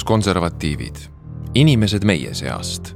rahvuskonservatiivid, inimesed meie seast.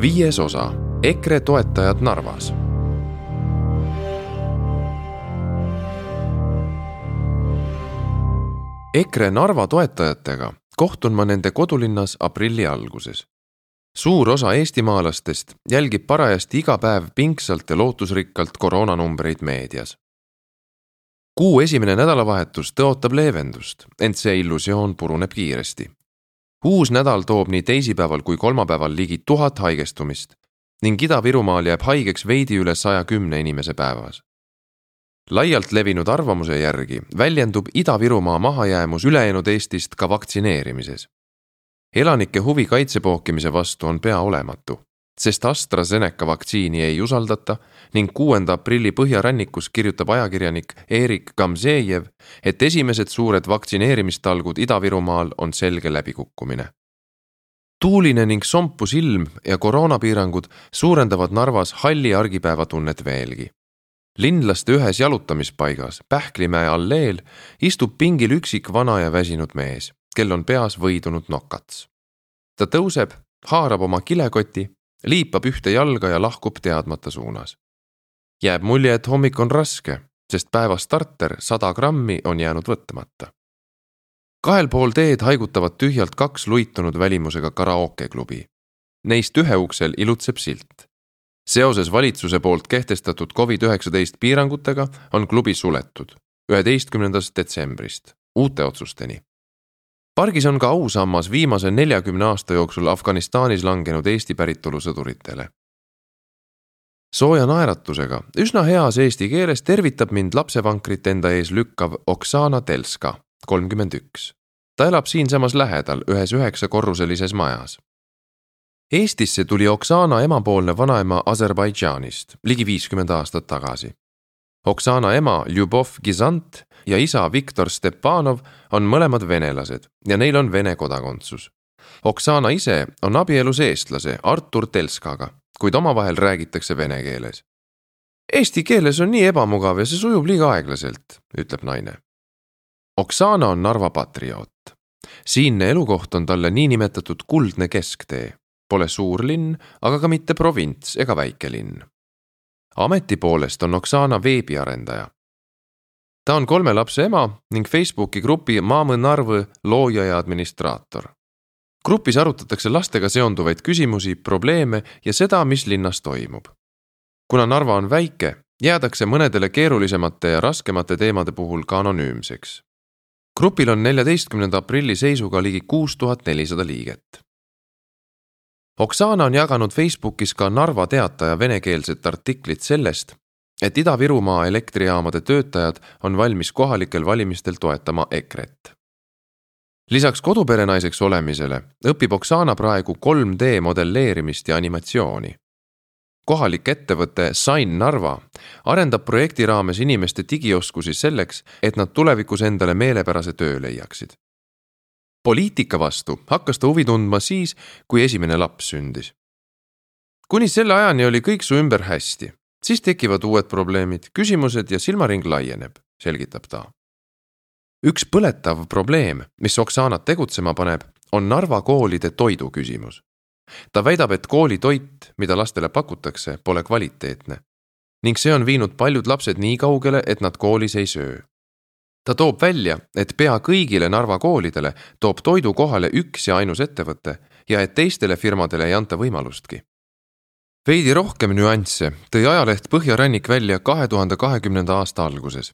viies osa EKRE toetajad Narvas. EKRE Narva toetajatega kohtun ma nende kodulinnas aprilli alguses. suur osa eestimaalastest jälgib parajasti iga päev pingsalt ja lootusrikkalt koroonanumbreid meedias kuu esimene nädalavahetus tõotab leevendust, ent see illusioon puruneb kiiresti. uus nädal toob nii teisipäeval kui kolmapäeval ligi tuhat haigestumist ning Ida-Virumaal jääb haigeks veidi üle saja kümne inimese päevas. laialt levinud arvamuse järgi väljendub Ida-Virumaa mahajäämus ülejäänud Eestist ka vaktsineerimises. elanike huvi kaitsepookimise vastu on peaolematu sest AstraZeneca vaktsiini ei usaldata ning kuuenda aprilli põhjarannikus kirjutab ajakirjanik Erik Gamzejev, et esimesed suured vaktsineerimistalgud Ida-Virumaal on selge läbikukkumine. tuuline ning sompus ilm ja koroonapiirangud suurendavad Narvas halli argipäeva tunnet veelgi. linlaste ühes jalutamispaigas Pähklimäe alleel istub pingil üksik vana ja väsinud mees, kel on peas võidunud nokats. ta tõuseb, haarab oma kilekoti liipab ühte jalga ja lahkub teadmata suunas. jääb mulje, et hommik on raske, sest päeva starter sada grammi on jäänud võtmata. kahel pool teed haigutavad tühjalt kaks luitunud välimusega karaokeklubi. Neist ühe uksel ilutseb silt. seoses valitsuse poolt kehtestatud Covid-19 piirangutega on klubi suletud üheteistkümnendast detsembrist uute otsusteni pargis on ka ausammas viimase neljakümne aasta jooksul Afganistanis langenud Eesti päritolu sõduritele. sooja naeratusega, üsna heas eesti keeles tervitab mind lapsevankrit enda ees lükkav Oksana Telska, kolmkümmend üks. ta elab siinsamas lähedal ühes üheksakorruselises majas. Eestisse tuli Oksana emapoolne vanaema Aserbaidžaanist ligi viiskümmend aastat tagasi. Oksana ema Ljubov Gizant ja isa Viktor Stepanov on mõlemad venelased ja neil on Vene kodakondsus. Oksana ise on abielus eestlase Artur Telskaga, kuid omavahel räägitakse vene keeles. Eesti keeles on nii ebamugav ja see sujub liiga aeglaselt, ütleb naine. Oksana on Narva patrioot. siinne elukoht on talle niinimetatud kuldne kesktee. Pole suur linn, aga ka mitte provints ega väike linn. Ameti poolest on Oksana veebiarendaja ta on kolme lapse ema ning Facebooki grupi Mamõ Narvõ looja ja administraator. grupis arutatakse lastega seonduvaid küsimusi, probleeme ja seda, mis linnas toimub. kuna Narva on väike, jäädakse mõnedele keerulisemate ja raskemate teemade puhul ka anonüümseks. grupil on neljateistkümnenda aprilli seisuga ligi kuus tuhat nelisada liiget. Oksana on jaganud Facebookis ka Narva Teataja venekeelset artiklit sellest, et Ida-Virumaa elektrijaamade töötajad on valmis kohalikel valimistel toetama EKRE-t. lisaks koduperenaiseks olemisele õpib Oksana praegu 3D modelleerimist ja animatsiooni. kohalik ettevõte Sign Narva arendab projekti raames inimeste digioskusi selleks, et nad tulevikus endale meelepärase töö leiaksid. Poliitika vastu hakkas ta huvi tundma siis, kui esimene laps sündis. kuni selle ajani oli kõik su ümber hästi siis tekivad uued probleemid, küsimused ja silmaring laieneb, selgitab ta. üks põletav probleem, mis Oksanat tegutsema paneb, on Narva koolide toidu küsimus. ta väidab, et koolitoit, mida lastele pakutakse, pole kvaliteetne. ning see on viinud paljud lapsed nii kaugele, et nad koolis ei söö. Ta toob välja, et pea kõigile Narva koolidele toob toidu kohale üks ja ainus ettevõte ja et teistele firmadele ei anta võimalustki veidi rohkem nüansse tõi ajaleht Põhjarannik välja kahe tuhande kahekümnenda aasta alguses.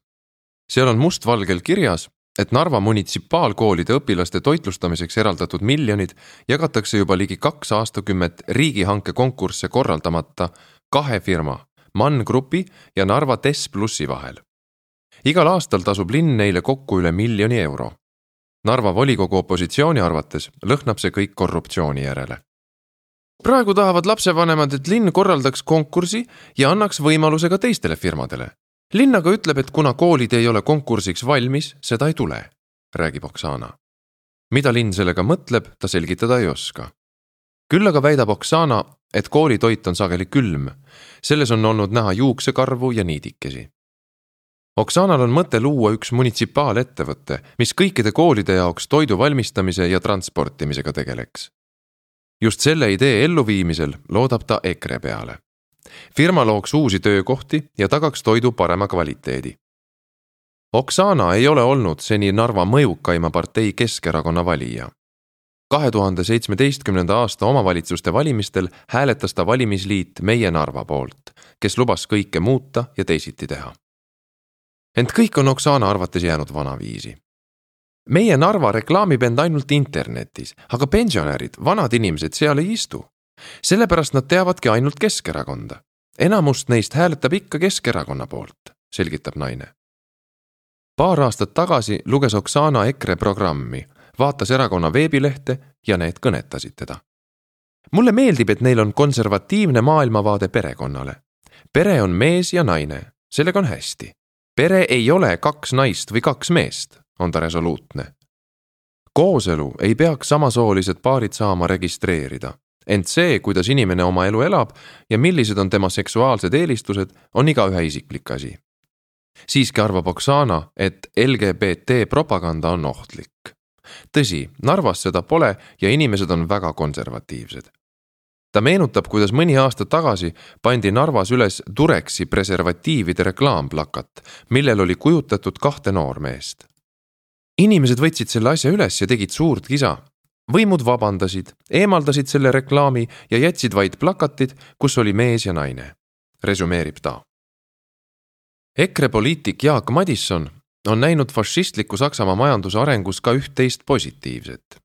seal on mustvalgel kirjas, et Narva munitsipaalkoolide õpilaste toitlustamiseks eraldatud miljonid jagatakse juba ligi kaks aastakümmet riigihanke konkursse korraldamata kahe firma, Mann Grupi ja Narva Tess Plussi vahel. Igal aastal tasub linn neile kokku üle miljoni euro. Narva volikogu opositsiooni arvates lõhnab see kõik korruptsiooni järele praegu tahavad lapsevanemad, et linn korraldaks konkursi ja annaks võimaluse ka teistele firmadele. linn aga ütleb, et kuna koolid ei ole konkursiks valmis, seda ei tule, räägib Oksana. mida linn sellega mõtleb, ta selgitada ei oska. küll aga väidab Oksana, et koolitoit on sageli külm. selles on olnud näha juuksekarvu ja niidikesi. Oksanal on mõte luua üks munitsipaalettevõte, mis kõikide koolide jaoks toidu valmistamise ja transportimisega tegeleks. just selle idee elluviimisel loodab ta EKRE peale. firma looks uusi töökohti ja tagaks toidu parema kvaliteedi. Oksana ei ole olnud seni Narva mõjukaima partei Keskerakonna valija kahe tuhande seitsmeteistkümnenda aasta omavalitsuste valimistel hääletas ta valimisliit Meie Narva poolt, kes lubas kõike muuta ja teisiti teha. Ent kõik on Oksana arvates jäänud vanaviisi. meie Narva reklaamib end ainult internetis, aga pensionärid, vanad inimesed seal ei istu. sellepärast nad teavadki ainult Keskerakonda. enamust neist hääletab ikka Keskerakonna poolt, selgitab naine. paar aastat tagasi luges Oksana EKRE programmi vaatas erakonna veebilehte ja need kõnetasid teda. mulle meeldib, et neil on konservatiivne maailmavaade perekonnale. pere on mees ja naine, sellega on hästi. Pere ei ole kaks naist või kaks meest, on ta resoluutne. kooselu ei peaks samasoolised paarid saama registreerida, ent see, kuidas inimene oma elu elab ja millised on tema seksuaalsed eelistused, on igaühe isiklik asi siiski arvab Oksana, et LGBT propaganda on ohtlik tõsi, Narvas seda pole ja inimesed on väga konservatiivsed. Ta meenutab, kuidas mõni aasta tagasi pandi Narvas üles Dureksi preservatiivide reklaamplakat, millel oli kujutatud kahte noormeest. inimesed võtsid selle asja üles ja tegid suurt kisa. võimud vabandasid, eemaldasid selle reklaami ja jätsid vaid plakatid, kus oli mees ja naine, resümeerib ta. EKRE poliitik Jaak Madisson on näinud fašistliku Saksamaa majanduse arengus ka üht-teist positiivset.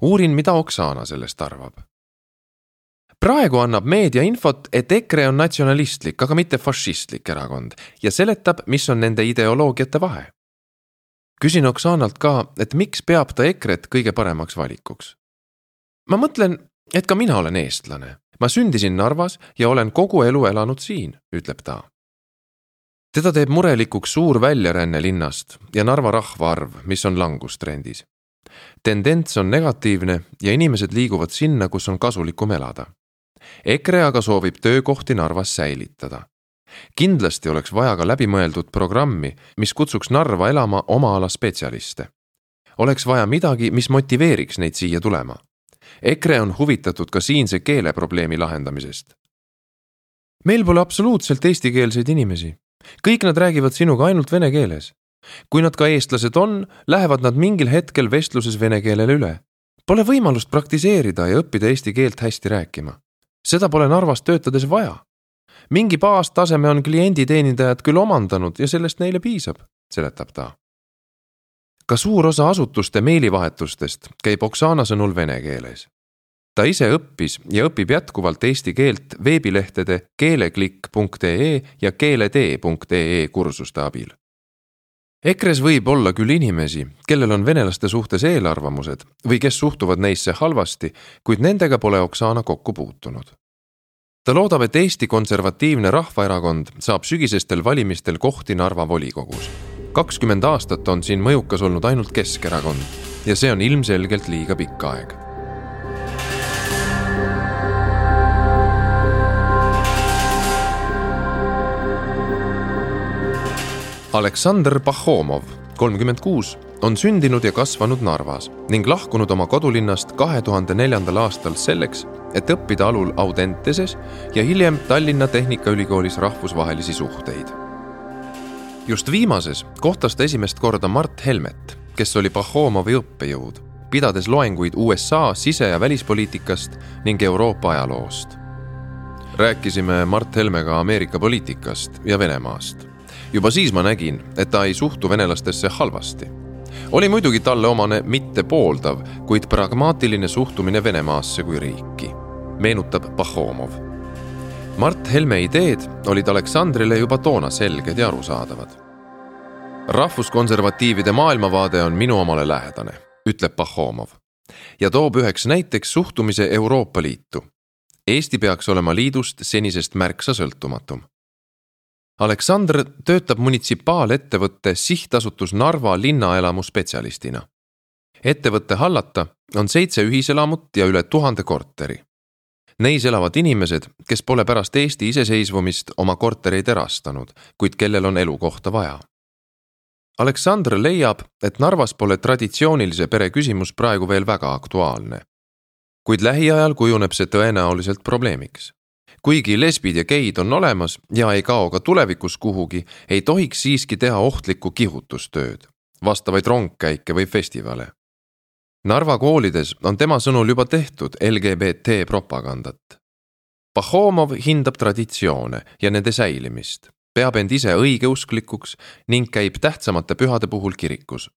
uurin, mida Oksana sellest arvab. Praegu annab meedia infot, et EKRE on natsionalistlik, aga mitte fašistlik erakond ja seletab, mis on nende ideoloogiate vahe. küsin Oksanalt ka, et miks peab ta EKRE-t kõige paremaks valikuks. ma mõtlen, et ka mina olen eestlane, ma sündisin Narvas ja olen kogu elu elanud siin, ütleb ta teda teeb murelikuks suur väljaränne linnast ja Narva rahvaarv, mis on langustrendis. tendents on negatiivne ja inimesed liiguvad sinna, kus on kasulikum elada. EKRE aga soovib töökohti Narvas säilitada. kindlasti oleks vaja ka läbimõeldud programmi, mis kutsuks Narva elama oma ala spetsialiste. oleks vaja midagi, mis motiveeriks neid siia tulema. EKRE on huvitatud ka siinse keeleprobleemi lahendamisest. meil pole absoluutselt eestikeelseid inimesi kõik nad räägivad sinuga ainult vene keeles. kui nad ka eestlased on, lähevad nad mingil hetkel vestluses vene keelele üle. Pole võimalust praktiseerida ja õppida eesti keelt hästi rääkima. Seda pole Narvas töötades vaja. mingi baastaseme on klienditeenindajad küll omandanud ja sellest neile piisab, seletab ta. ka suur osa asutuste meilivahetustest käib Oksana sõnul vene keeles ta ise õppis ja õpib jätkuvalt eesti keelt veebilehtede keeleklikk.ee ja keeletee.ee kursuste abil. EKRE-s võib olla küll inimesi, kellel on venelaste suhtes eelarvamused või kes suhtuvad neisse halvasti, kuid nendega pole Oksana kokku puutunud. ta loodab, et Eesti Konservatiivne Rahvaerakond saab sügisestel valimistel kohti Narva volikogus. kakskümmend aastat on siin mõjukas olnud ainult Keskerakond ja see on ilmselgelt liiga pikk aeg Aleksandr Pahhomov, kolmkümmend kuus, on sündinud ja kasvanud Narvas ning lahkunud oma kodulinnast kahe tuhande neljandal aastal selleks, et õppida alul Audenteses ja hiljem Tallinna Tehnikaülikoolis rahvusvahelisi suhteid. just viimases kohtas ta esimest korda Mart Helmet, kes oli Pahhomovi õppejõud, pidades loenguid USA sise- ja välispoliitikast ning Euroopa ajaloost. rääkisime Mart Helmega Ameerika poliitikast ja Venemaast juba siis ma nägin, et ta ei suhtu venelastesse halvasti. oli muidugi talle omane mitte pooldav, kuid pragmaatiline suhtumine Venemaasse kui riiki, meenutab Pahhomov. Mart Helme ideed olid Aleksandrile juba toona selged ja arusaadavad. rahvuskonservatiivide maailmavaade on minu omale lähedane, ütleb Pahhomov ja toob üheks näiteks suhtumise Euroopa Liitu. Eesti peaks olema liidust senisest märksa sõltumatum Aleksander töötab munitsipaalettevõtte Sihtasutus Narva linnaelamu spetsialistina. ettevõtte hallata on seitse ühiselamut ja üle tuhande korteri. Neis elavad inimesed, kes pole pärast Eesti iseseisvumist oma kortereid erastanud, kuid kellel on elukohta vaja. Aleksandr leiab, et Narvas pole traditsioonilise pere küsimus praegu veel väga aktuaalne. kuid lähiajal kujuneb see tõenäoliselt probleemiks. Kuigi lesbid ja geid on olemas ja ei kao ka tulevikus kuhugi, ei tohiks siiski teha ohtlikku kihutustööd, vastavaid rongkäike või festivale. Narva koolides on tema sõnul juba tehtud LGBT propagandat. Pahomov hindab traditsioone ja nende säilimist peab end ise õigeusklikuks ning käib tähtsamate pühade puhul kirikus.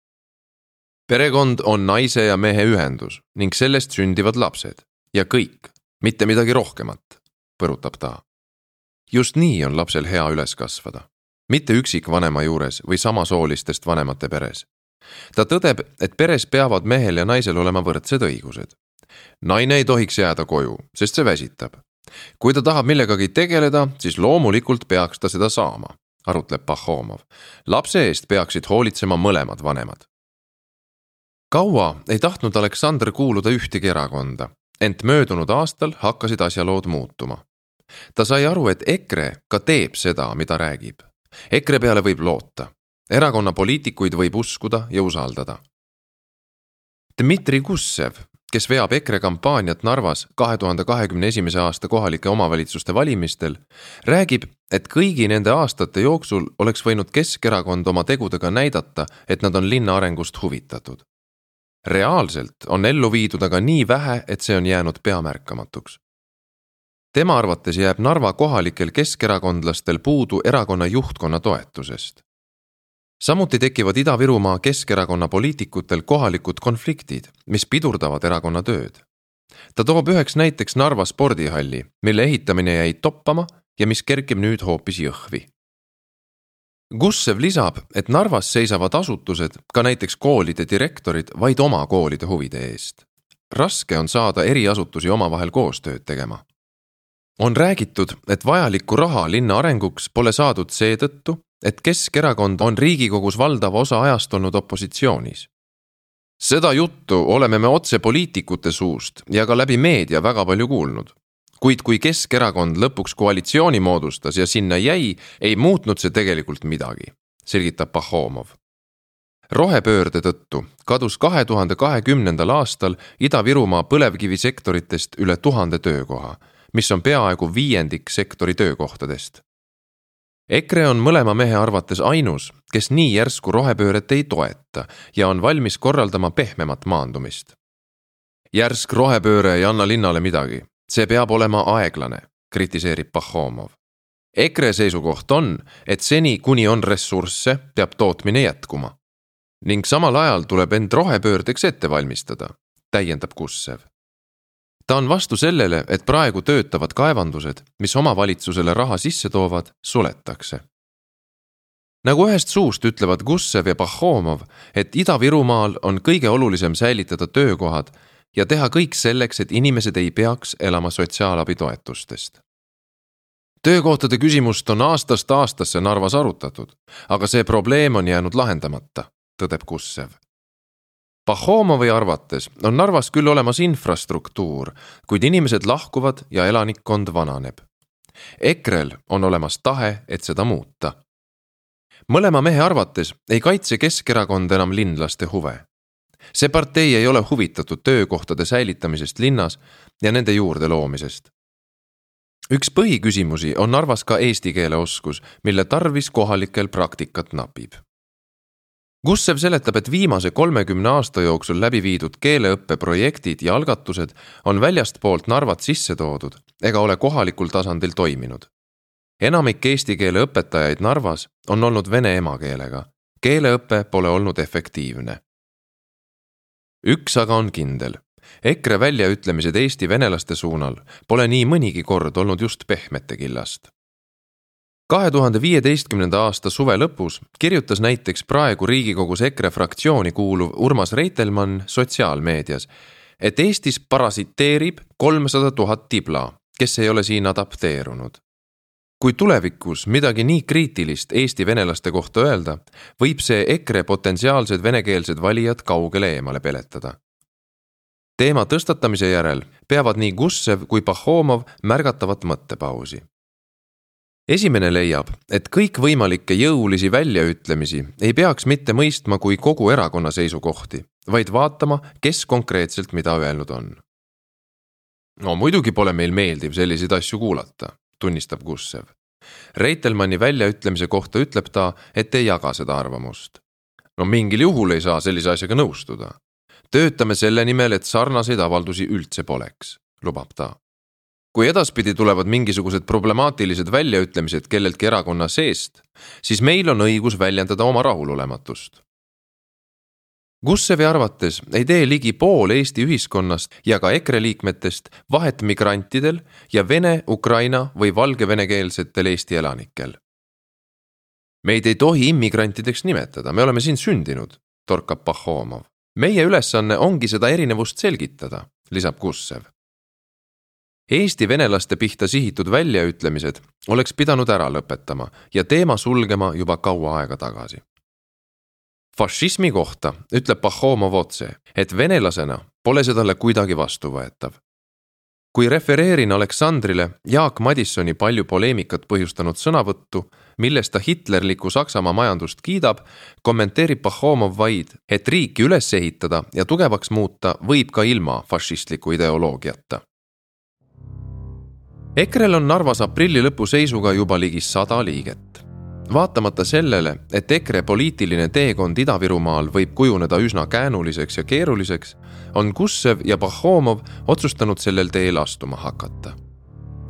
perekond on naise ja mehe ühendus ning sellest sündivad lapsed ja kõik, mitte midagi rohkemat, põrutab ta. just nii on lapsel hea üles kasvada, mitte üksikvanema juures või samasoolistest vanemate peres. ta tõdeb, et peres peavad mehel ja naisel olema võrdsed õigused. naine ei tohiks jääda koju, sest see väsitab kui ta tahab millegagi tegeleda, siis loomulikult peaks ta seda saama, arutleb Pahhomov. lapse eest peaksid hoolitsema mõlemad vanemad. kaua ei tahtnud Aleksander kuuluda ühtegi erakonda, ent möödunud aastal hakkasid asjalood muutuma. Ta sai aru, et EKRE ka teeb seda, mida räägib. EKRE peale võib loota, erakonna poliitikuid võib uskuda ja usaldada. Dmitri Gussev kes veab EKRE kampaaniat Narvas kahe tuhande kahekümne esimese aasta kohalike omavalitsuste valimistel, räägib, et kõigi nende aastate jooksul oleks võinud Keskerakond oma tegudega näidata, et nad on linna arengust huvitatud. reaalselt on ellu viidud aga nii vähe, et see on jäänud peamärkamatuks. Tema arvates jääb Narva kohalikel keskerakondlastel puudu erakonna juhtkonna toetusest samuti tekivad Ida-Virumaa Keskerakonna poliitikutel kohalikud konfliktid, mis pidurdavad erakonna tööd. ta toob üheks näiteks Narva spordihalli, mille ehitamine jäi toppama ja mis kerkib nüüd hoopis Jõhvi. Gussev lisab, et Narvas seisavad asutused, ka näiteks koolide direktorid, vaid oma koolide huvide eest. raske on saada eri asutusi omavahel koostööd tegema on räägitud, et vajalikku raha linna arenguks pole saadud seetõttu, et Keskerakond on Riigikogus valdava osa ajast olnud opositsioonis. seda juttu oleme me otse poliitikute suust ja ka läbi meedia väga palju kuulnud. kuid kui Keskerakond lõpuks koalitsiooni moodustas ja sinna jäi, ei muutnud see tegelikult midagi, selgitab Pahhomov rohepöörde tõttu kadus kahe tuhande kahekümnendal aastal Ida-Virumaa põlevkivisektoritest üle tuhande töökoha, mis on peaaegu viiendik sektori töökohtadest EKRE on mõlema mehe arvates ainus, kes nii järsku rohepööret ei toeta ja on valmis korraldama pehmemat maandumist. järsk rohepööre ei anna linnale midagi, see peab olema aeglane, kritiseerib Pahhomov. EKRE seisukoht on, et seni, kuni on ressursse, peab tootmine jätkuma. ning samal ajal tuleb end rohepöördeks ette valmistada, täiendab Kussev ta on vastu sellele, et praegu töötavad kaevandused, mis omavalitsusele raha sisse toovad, suletakse. nagu ühest suust ütlevad Gussev ja Pahhomov, et Ida-Virumaal on kõige olulisem säilitada töökohad ja teha kõik selleks, et inimesed ei peaks elama sotsiaalabitoetustest. töökohtade küsimust on aastast aastasse Narvas arutatud, aga see probleem on jäänud lahendamata, tõdeb Gussev Pahomovi arvates on Narvas küll olemas infrastruktuur, kuid inimesed lahkuvad ja elanikkond vananeb. EKRE-l on olemas tahe, et seda muuta. mõlema mehe arvates ei kaitse Keskerakond enam linlaste huve. see partei ei ole huvitatud töökohtade säilitamisest linnas ja nende juurde loomisest. üks põhiküsimusi on Narvas ka eesti keele oskus, mille tarvis kohalikel praktikat napib Gussev seletab, et viimase kolmekümne aasta jooksul läbi viidud keeleõppeprojektid ja algatused on väljastpoolt Narvat sisse toodud ega ole kohalikul tasandil toiminud. enamik eesti keele õpetajaid Narvas on olnud vene emakeelega. keeleõpe pole olnud efektiivne. üks aga on kindel. EKRE väljaütlemised eesti venelaste suunal pole nii mõnigi kord olnud just pehmete killast kahe tuhande viieteistkümnenda aasta suve lõpus kirjutas näiteks praegu Riigikogus EKRE fraktsiooni kuuluv Urmas Reitelmann sotsiaalmeedias, et Eestis parasiteerib kolmsada tuhat tibla, kes ei ole siin adapteerunud. kui tulevikus midagi nii kriitilist Eesti venelaste kohta öelda, võib see EKRE potentsiaalsed venekeelsed valijad kaugele eemale peletada teema tõstatamise järel peavad nii Gussev kui Pahhomov märgatavat mõttepausi esimene leiab, et kõikvõimalikke jõulisi väljaütlemisi ei peaks mitte mõistma kui kogu erakonna seisukohti, vaid vaatama, kes konkreetselt mida öelnud on. no muidugi pole meil meeldiv selliseid asju kuulata, tunnistab Gussev. Reitelmanni väljaütlemise kohta ütleb ta, et ei jaga seda arvamust. no mingil juhul ei saa sellise asjaga nõustuda. töötame selle nimel, et sarnaseid avaldusi üldse poleks, lubab ta kui edaspidi tulevad mingisugused problemaatilised väljaütlemised kelleltki erakonna seest, siis meil on õigus väljendada oma rahulolematust. Gussevi arvates ei tee ligi pool Eesti ühiskonnast ja ka EKRE liikmetest vahet migrantidel ja vene, ukraina või valgevenekeelsetel Eesti elanikel. meid ei tohi immigrantideks nimetada, me oleme siin sündinud, torkab Pahhomov. meie ülesanne ongi seda erinevust selgitada, lisab Gussev Eesti venelaste pihta sihitud väljaütlemised oleks pidanud ära lõpetama ja teema sulgema juba kaua aega tagasi. fašismi kohta ütleb Pahhomov otse, et venelasena pole see talle kuidagi vastuvõetav. kui refereerin Aleksandrile Jaak Madissoni palju poleemikat põhjustanud sõnavõttu, milles ta hitlerliku Saksamaa majandust kiidab, kommenteerib Pahhomov vaid, et riiki üles ehitada ja tugevaks muuta võib ka ilma fašistliku ideoloogiata EKRE-l on Narvas aprilli lõpu seisuga juba ligi sada liiget. vaatamata sellele, et EKRE poliitiline teekond Ida-Virumaal võib kujuneda üsna käänuliseks ja keeruliseks, on Gussev ja Pahhomov otsustanud sellel teel astuma hakata.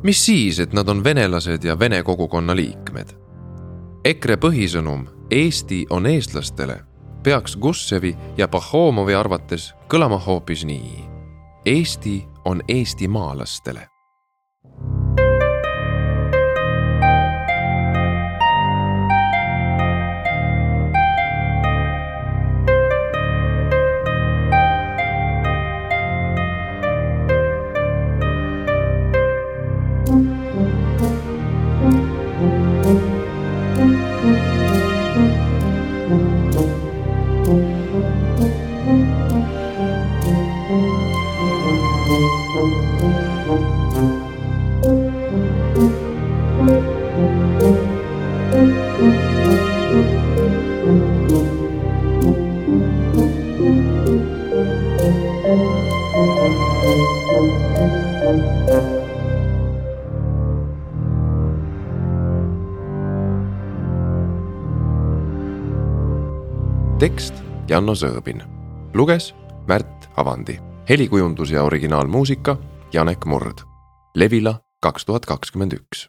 mis siis, et nad on venelased ja vene kogukonna liikmed? EKRE põhisõnum Eesti on eestlastele peaks Gussevi ja Pahhomovi arvates kõlama hoopis nii. Eesti on eestimaalastele tekst Janno Sõõbin, luges Märt Avandi, helikujundus ja originaalmuusika Janek Murd. Levila kaks tuhat kakskümmend üks